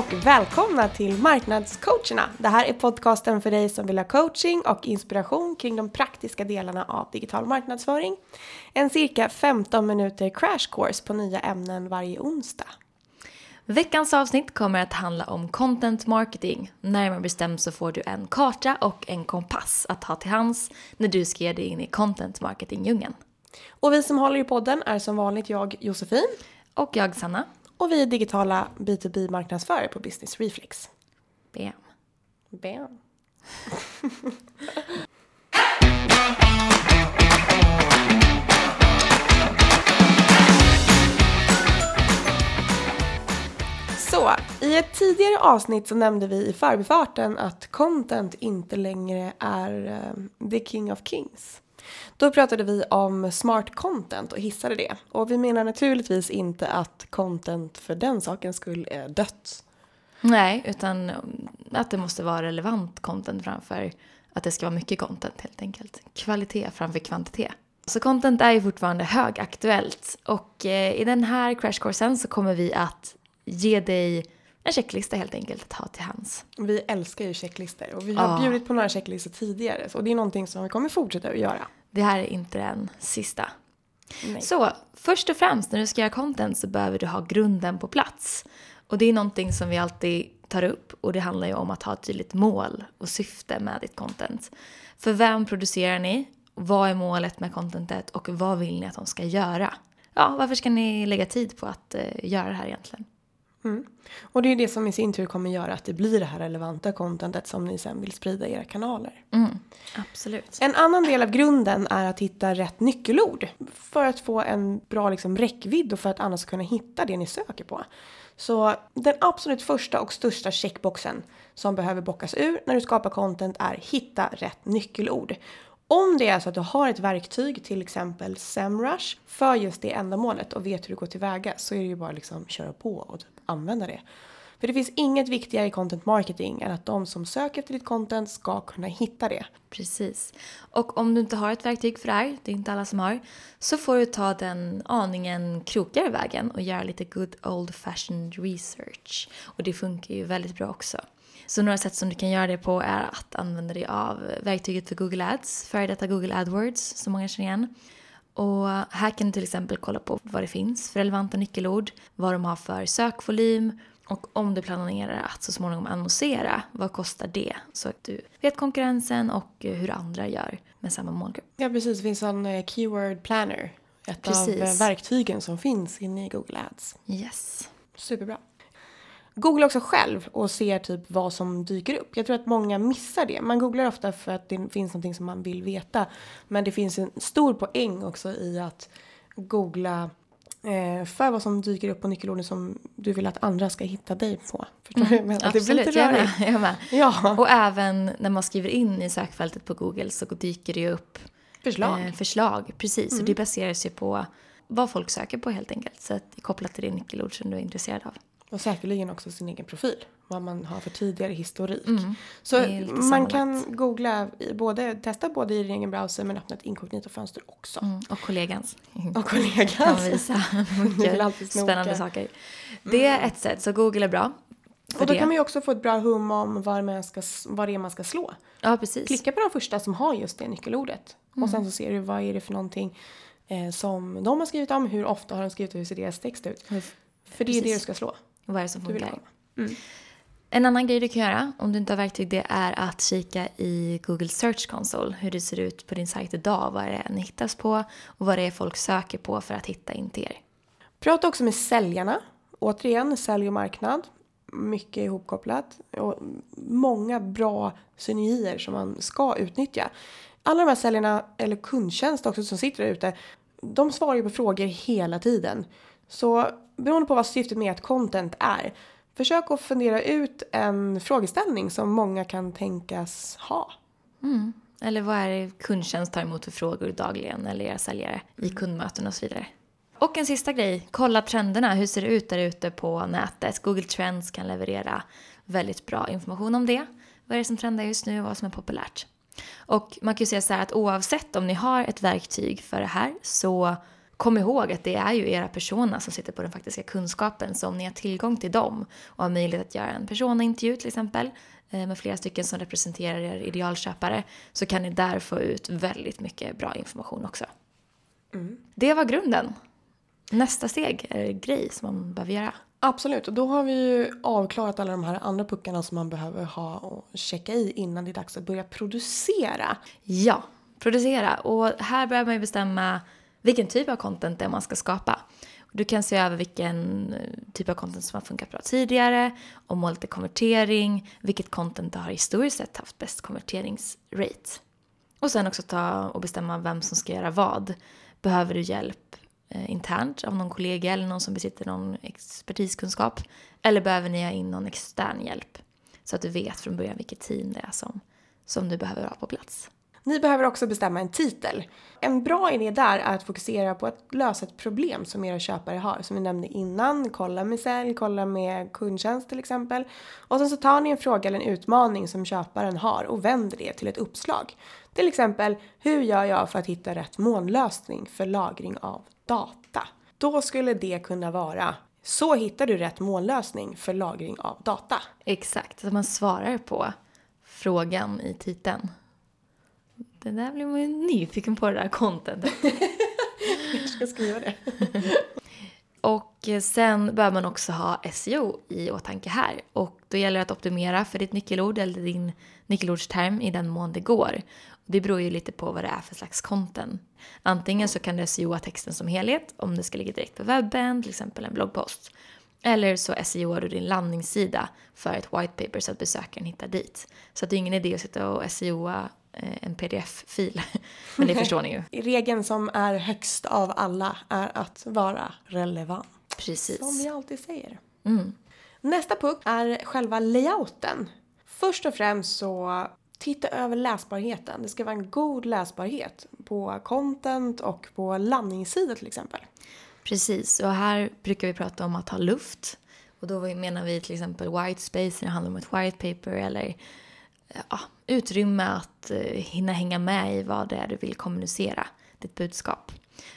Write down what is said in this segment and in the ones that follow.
Och välkomna till Marknadscoacherna. Det här är podcasten för dig som vill ha coaching och inspiration kring de praktiska delarna av digital marknadsföring. En cirka 15 minuter crash course på nya ämnen varje onsdag. Veckans avsnitt kommer att handla om content marketing. Närmare bestämt så får du en karta och en kompass att ha till hands när du ska ge dig in i content marketing-djungeln. Och vi som håller i podden är som vanligt jag Josefin. Och jag Sanna. Och vi är digitala B2B-marknadsförare på Business Reflex. Bam. Bam. Så, i ett tidigare avsnitt så nämnde vi i förbifarten att content inte längre är uh, the king of kings. Då pratade vi om smart content och hissade det. Och vi menar naturligtvis inte att content för den sakens skull är dött. Nej, utan att det måste vara relevant content framför att det ska vara mycket content helt enkelt. Kvalitet framför kvantitet. Så content är ju fortfarande högaktuellt och eh, i den här crashcoursen så kommer vi att ge dig en checklista helt enkelt att ha till hands. Vi älskar ju checklistor och vi har Ja. bjudit på några checklistor tidigare så det är någonting som vi kommer fortsätta att göra. Det här är inte den sista. Nej. Så först och främst när du ska göra content så behöver du ha grunden på plats. Och det är någonting som vi alltid tar upp och det handlar ju om att ha ett tydligt mål och syfte med ditt content. För vem producerar ni? Vad är målet med contentet och vad vill ni att de ska göra? Ja, varför ska ni lägga tid på att eh, göra det här egentligen? Och det är det som i sin tur kommer göra att det blir det här relevanta contentet som ni sen vill sprida i era kanaler. Mm, absolut. En annan del av grunden är att hitta rätt nyckelord för att få en bra liksom, räckvidd och för att annars kunna hitta det ni söker på. Så den absolut första och största checkboxen som behöver bockas ur när du skapar content är hitta rätt nyckelord. Om det är så att du har ett verktyg, till exempel SEMrush, för just det ändamålet och vet hur du går tillväga så är det ju bara liksom köra på och typ använda det. För det finns inget viktigare i content marketing än att de som söker efter ditt content ska kunna hitta det. Precis. Och om du inte har ett verktyg för det här, det är inte alla som har, så får du ta den aningen krokigare vägen och göra lite good old fashioned research. Och det funkar ju väldigt bra också. Så några sätt som du kan göra det på är att använda dig av verktyget för Google Ads, före detta Google AdWords som många känner igen. Och här kan du till exempel kolla på vad det finns för relevanta nyckelord, vad de har för sökvolym och om du planerar att så småningom annonsera, vad kostar det? Så att du vet konkurrensen och eh, hur andra gör med samma målgrupp. Ja precis, det finns en eh, keyword planner. Ett av Precis. eh, verktygen som finns inne i Google Ads. Yes. Superbra. Googla också själv och ser typ vad som dyker upp. Jag tror att många missar det. Man googlar ofta för att det finns någonting som man vill veta. Men det finns en stor poäng också i att googla eh, för vad som dyker upp på nyckelorden som du vill att andra ska hitta dig på. Förstår du? vad jag menar? det blir Absolut, lite jag med. Jag med. Ja, Och även när man skriver in i sökfältet på Google så dyker det ju upp förslag. eh, förslag. Precis, och det baseras ju på vad folk söker på helt enkelt. Så att det är kopplat till det nyckelord som du är intresserad av. Och säkerligen också sin egen profil. Vad man har för tidigare historik. Så Det är lite man sammanlagt. kan googla, både, testa både i din egen browser men öppna ett inkognito-fönster också. Mm, och kollegans. Och kollegan. kan visa mycket spännande saker. Det är ett sätt, så Google är bra. Och då det. kan man ju också få ett bra hum om vad, man ska, vad det är man ska slå. Ja, precis. Klicka på de första som har just det nyckelordet. Och sen så ser du vad är det för någonting eh, som de har skrivit om, hur ofta har de skrivit och hur ser deras text ut. För det är det Precis. du ska slå. Vad är det som Du vill funkar? komma. En annan grej du kan göra om du inte har verktyg det är att kika i Google Search Console. Hur det ser ut på din sajt idag, vad det är ni hittas på och vad det är folk söker på för att hitta in till er. Prata också med säljarna. Återigen, sälj och marknad. Mycket ihopkopplat. Och många bra synergier som man ska utnyttja. Alla de här säljarna, eller kundtjänst också som sitter där ute, de svarar ju på frågor hela tiden. Så beroende på vad syftet med ert content är, försök att fundera ut en frågeställning som många kan tänkas ha. Mm. Eller vad är det kundtjänst tar emot för frågor dagligen eller era säljare i kundmöten och så vidare. Och en sista grej, kolla trenderna. Hur ser det ut där ute på nätet? Google Trends kan leverera väldigt bra information om det. Vad är det som trendar just nu och vad som är populärt? Och man kan ju säga så här att oavsett om ni har ett verktyg för det här så kom ihåg att det är ju era persona som sitter på den faktiska kunskapen. Så om ni har tillgång till dem och har möjlighet att göra en personaintervju till exempel eh, med flera stycken som representerar er idealköpare så kan ni där få ut väldigt mycket bra information också. Mm. Det var grunden. Nästa steg är grej som man behöver göra. Absolut, och då har vi ju avklarat alla de här andra puckarna som man behöver ha och checka i innan det är dags att börja producera. Ja, producera. Och här behöver man ju bestämma vilken typ av content det är man ska skapa. Du kan se över vilken eh, typ av content som har funkat bra tidigare, om målet är konvertering, vilket content har historiskt sett haft bäst konverteringsrate. Och sen också ta och bestämma vem som ska göra vad. Behöver du hjälp eh, internt av någon kollega eller någon som besitter någon expertiskunskap? Eller behöver ni ha in någon extern hjälp? Så att du vet från början vilket team det är som, som du behöver ha på plats. Ni behöver också bestämma en titel. En bra idé där är att fokusera på att lösa ett problem som era köpare har. Som vi nämnde innan, kolla med sälj, kolla med kundtjänst till exempel. Och sen så tar ni en fråga eller en utmaning som köparen har och vänder det till ett uppslag. Till exempel, hur gör jag för att hitta rätt molnlösning för lagring av data? Då skulle det kunna vara så hittar du rätt molnlösning för lagring av data. Exakt, att man svarar på frågan i titeln. Det där blir man ju nyfiken på det där contentet. Jag ska skriva det. Och sen behöver man också ha SEO i åtanke här. Och då gäller det att optimera för ditt nyckelord eller din nyckelordsterm i den mån det går. Det beror ju lite på vad det är för slags content. Antingen så kan du SEOa texten som helhet om det ska ligga direkt på webben, till exempel en bloggpost. Eller så SEOar du din landningssida för ett white paper så att besökaren hittar dit. Så att det är ingen idé att sitta och SEOa eh, en pdf-fil. Men det förstår ni ju. Regeln som är högst av alla är att vara relevant. Precis. Som vi alltid säger. Mm. Nästa punkt är själva layouten. Först och främst så titta över läsbarheten. Det ska vara en god läsbarhet på content och på landningssida till exempel. Precis, och här brukar vi prata om att ha luft. Och då menar vi till exempel white space när det handlar om ett white paper eller ja, utrymme att uh, hinna hänga med i vad det är du vill kommunicera, ditt budskap.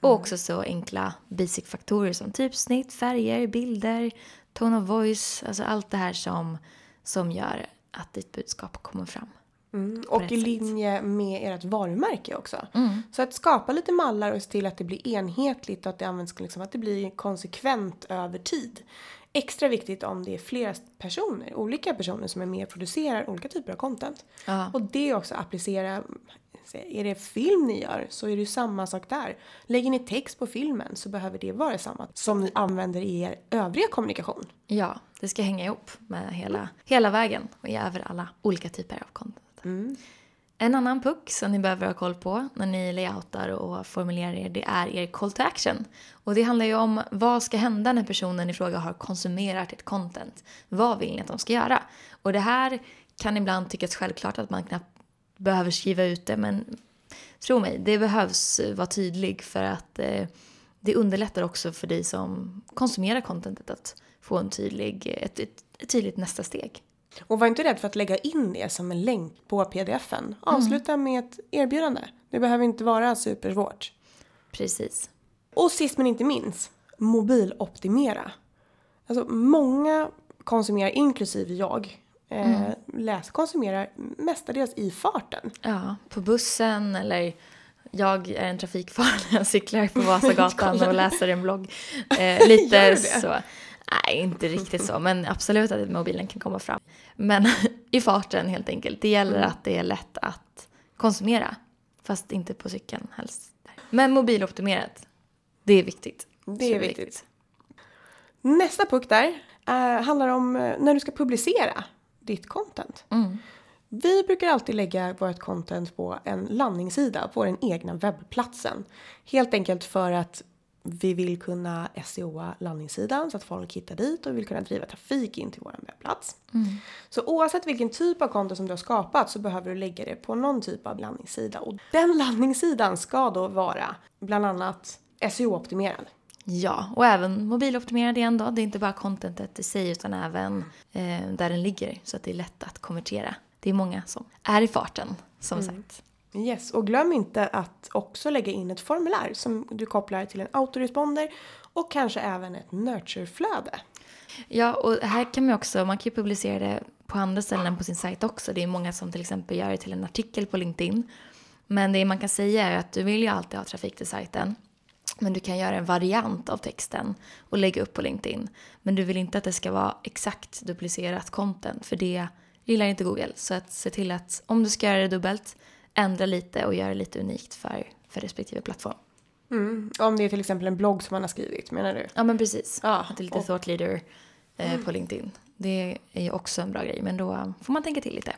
Och också så enkla basic-faktorer som typsnitt, färger, bilder, tone of voice, alltså allt det här som, som gör att ditt budskap kommer fram. Mm. Och i sätt. linje med ert varumärke också. Mm. Så att skapa lite mallar och se till att det blir enhetligt och att det används liksom, att det blir konsekvent över tid. Extra viktigt om det är flera personer, olika personer som är med och producerar olika typer av content. Ja. Och det också applicera, är det film ni gör så är det ju samma sak där. Lägger ni text på filmen så behöver det vara samma som ni använder i er övriga kommunikation. Ja, det ska hänga ihop med hela, hela vägen och över alla olika typer av content. En annan puck som ni behöver ha koll på när ni layoutar och formulerar er, det är er call to action. Och det handlar ju om vad ska hända när personen i fråga har konsumerat ett content. Vad vill ni att de ska göra? Och det här kan ibland tyckas självklart att man knappt behöver skriva ut det, men tro mig, det behövs vara tydlig för att eh, det underlättar också för dig som konsumerar contentet att få en tydlig, ett, ett, ett tydligt nästa steg. Och var inte rädd för att lägga in det som en länk på pdfen. Avsluta med ett erbjudande. Det behöver inte vara supersvårt. Precis. Och sist men inte minst, mobiloptimera. Alltså många konsumerar, inklusive jag, eh, läs, konsumerar mestadels i farten. Ja, på bussen eller jag är en trafikfarare när jag cyklar på Vasagatan och läser en blogg. Eh, lite så. Nej, inte riktigt så, men absolut att mobilen kan komma fram. Men i farten helt enkelt. Det gäller att det är lätt att konsumera. Fast inte på cykeln helst. Men mobiloptimerat, det är viktigt. Det är viktigt. Nästa punkt där eh, handlar om eh, när du ska publicera ditt content. Mm. Vi brukar alltid lägga vårt content på en landningssida på den egna webbplatsen. Helt enkelt för att vi vill kunna SEOa landningssidan så att folk hittar dit och vi vill kunna driva trafik in till vår webbplats. Så oavsett vilken typ av content som du har skapat så behöver du lägga det på någon typ av landningssida. Och den landningssidan ska då vara bland annat SEO-optimerad. Ja, och även mobiloptimerad igen då. Det är inte bara contentet i sig utan även eh, där den ligger så att det är lätt att konvertera. Det är många som är i farten, som sagt. Yes, och glöm inte att också lägga in ett formulär som du kopplar till en autoresponder och kanske även ett nurtureflöde. Ja, och här kan man också, man kan ju publicera det på andra ställen på sin sajt också. Det är många som till exempel gör det till en artikel på LinkedIn. Men det man kan säga är att du vill ju alltid ha trafik till sajten. Men du kan göra en variant av texten och lägga upp på LinkedIn. Men du vill inte att det ska vara exakt duplicerat content för det gillar inte Google. Så att se till att om du ska göra det dubbelt, ändra lite och göra lite unikt för, för respektive plattform. Mm. Om det är till exempel en blogg som man har skrivit, menar du? Ja men precis. Ja, att det är lite och- thought leader eh, på LinkedIn. Det är ju också en bra grej men då får man tänka till lite.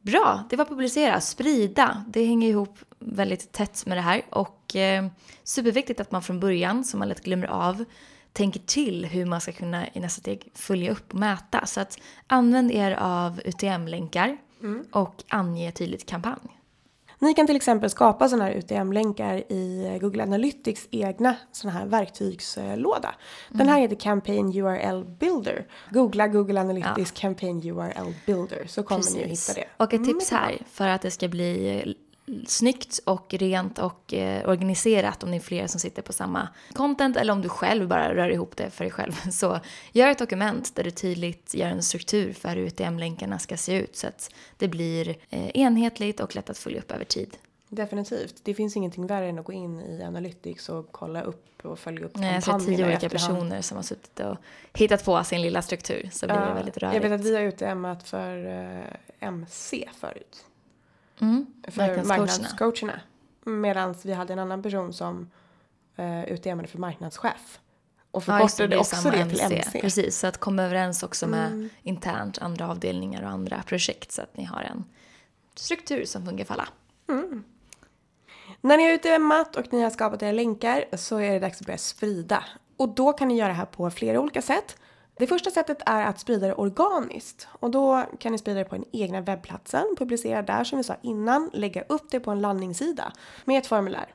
Bra, det var publicera, sprida. Det hänger ihop väldigt tätt med det här och eh, superviktigt att man från början, som man lätt glömmer av, tänker till hur man ska kunna i nästa steg följa upp och mäta. Så att använd er av UTM-länkar och ange tydligt kampanj. Ni kan till exempel skapa sådana här UTM-länkar i Google Analytics egna sådana här verktygslåda. Den här heter Campaign URL Builder. Googla Google Analytics Campaign URL Builder så kommer ni att hitta det. Och ett tips Mm, här för att det ska bli snyggt och rent och eh, organiserat om ni är flera som sitter på samma content eller om du själv bara rör ihop det för dig själv. Så gör ett dokument där du tydligt gör en struktur för hur UTM-länkarna ska se ut så att det blir eh, enhetligt och lätt att följa upp över tid. Definitivt. Det finns ingenting värre än att gå in i Analytics och kolla upp och följa upp Nej, jag ser kampanjerna tio olika efterhand. personer som har suttit och hittat på sin lilla struktur så blir det Ja, väldigt jag rörigt. vet att vi har UTMat för eh, MC förut. Mm, För marknadscoacherna. Medan vi hade en annan person som uh, UTMade för marknadschef. Och Ja, förkortade blir också det till MC. Precis, så att komma överens också med Mm. internt andra avdelningar och andra projekt så att ni har en struktur som funkar för alla. När ni har UTMat och ni har skapat era länkar så är det dags att börja sprida. Och då kan ni göra det här på flera olika sätt. Det första sättet är att sprida det organiskt. Och då kan ni sprida det på den egna webbplatsen, publicera där som vi sa innan, lägga upp det på en landningssida med ett formulär.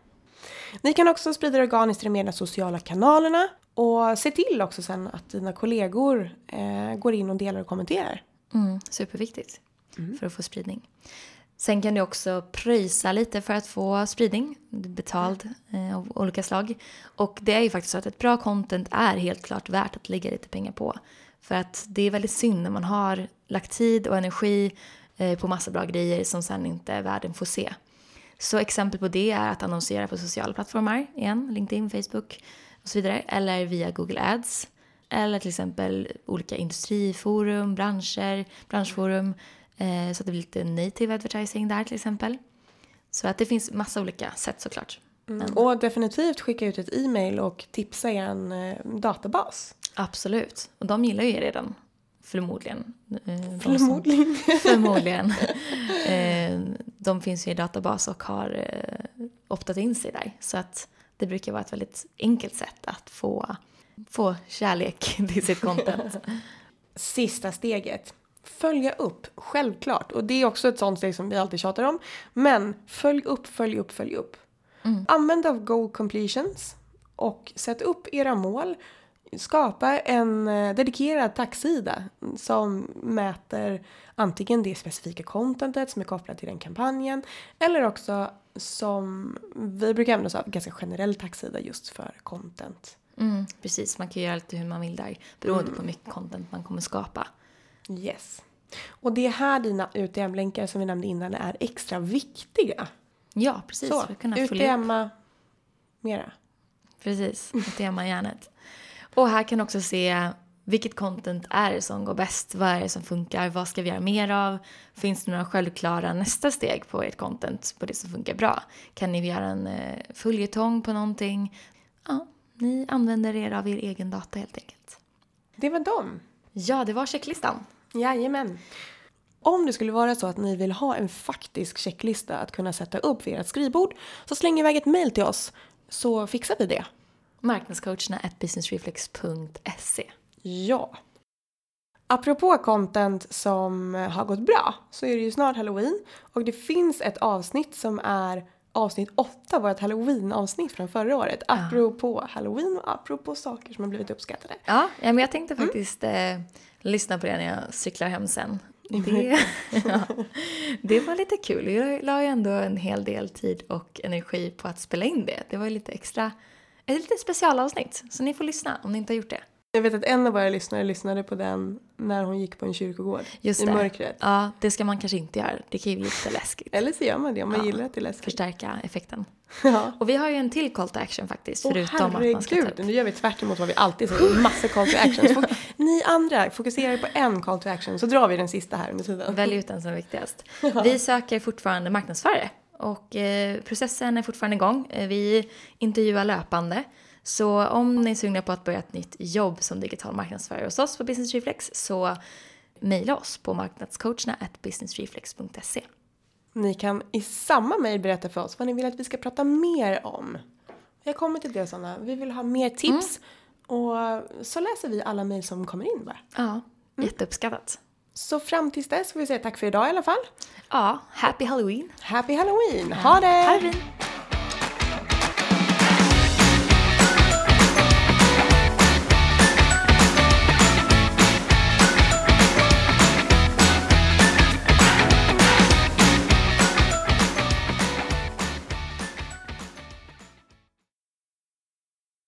Ni kan också sprida det organiskt i de egna sociala kanalerna och se till också sen att dina kollegor eh, går in och delar och kommenterar. Mm, superviktigt för att få spridning. Sen kan du också pröjsa lite för att få spridning, betald eh, av olika slag. Och det är ju faktiskt så att ett bra content är helt klart värt att lägga lite pengar på. För att det är väldigt synd när man har lagt tid och energi eh, på massa bra grejer som sen inte världen får se. Så exempel på det är att annonsera på sociala plattformar, igen, LinkedIn, Facebook och så vidare. Eller via Google Ads. Eller till exempel olika industriforum, branscher, branschforum. Eh, så att det blir lite native advertising där till exempel. Så att det finns massa olika sätt såklart. Men Och definitivt skicka ut ett e-mail och tipsa er en eh, databas. absolut. Och de gillar ju er redan. Förmodligen. Eh, som- Förmodligen. Förmodligen. Eh, de finns ju i databas och har optat in sig där. Så att det brukar vara ett väldigt enkelt sätt att få, få kärlek till sitt content. Sista steget. Följa upp, självklart. Och det är också ett sånt steg som vi alltid tjatar om. Men följ upp, följ upp, följ upp. Använd av goal completions och sätt upp era mål. Skapa en eh, dedikerad tacksida som mäter antingen det specifika contentet som är kopplat till den kampanjen eller också som vi brukar använda oss av ganska generell tacksida just för content. Mm, precis, man kan göra lite hur man vill där beroende på hur mycket content man kommer skapa. Yes. Och det är här dina UTM-länkar som vi nämnde innan är extra viktiga. Ja, precis. Så, för att kunna. UTMa mera. Precis, i hjärnet. Och här kan du också se vilket content är det som går bäst? Vad är det som funkar? Vad ska vi göra mer av? Finns det några självklara nästa steg på ert content på det som funkar bra? Kan ni göra en eh, följetong på någonting? Ja, ni använder er av er egen data helt enkelt. Det var dem. Ja, det var checklistan. Jajamän. Om det skulle vara så att ni vill ha en faktisk checklista att kunna sätta upp vid ert skrivbord så släng iväg ett mail till oss så fixar vi det. Marknadscoacherna at businessreflex.se. Ja. Apropå content som har gått bra så är det ju snart halloween och det finns ett avsnitt som är avsnitt 8, vårt halloween-avsnitt från förra året. Apropå halloween och apropå saker som har blivit uppskattade. Ja, ja men jag tänkte faktiskt eh, lyssna på det när jag cyklar hem sen. Det, ja, det var lite kul. Jag la ju ändå en hel del tid och energi på att spela in det. Det var ju lite extra, ett litet specialavsnitt. Så ni får lyssna om ni inte har gjort det. Jag vet att en av våra lyssnare lyssnade på den när hon gick på en kyrkogård. Just I det. mörkret. Ja, det ska man kanske inte göra. Det kan ju bli lite läskigt. Eller så gör man det om man Ja. gillar att det är läskigt. Förstärka effekten. Ja. Och vi har ju en till call to action faktiskt. Åh Förutom att man ska ta herregud, upp. nu gör vi tvärt emot vad vi alltid säger. Massor call to actions. Fok- Ni andra, fokuserar på en call to action så drar vi den sista här under tiden. Välj ut den som är viktigast. Vi söker fortfarande marknadsförare och eh, processen är fortfarande igång. Eh, vi intervjuar löpande. Så om ni är sugna på att börja ett nytt jobb som digital marknadsförare hos oss på Business Reflex så mejla oss på marknadscoacherna businessreflex.se. Ni kan i samma mejl berätta för oss vad ni vill att vi ska prata mer om. Jag kommer till det Sanna. Vi vill ha mer tips. Och så läser vi alla mejl som kommer in bara. Ja, jätteuppskattat. Så fram tills dess får vi säga tack för idag i alla fall. Ja, happy halloween! Happy Halloween! Ha det! Ha det!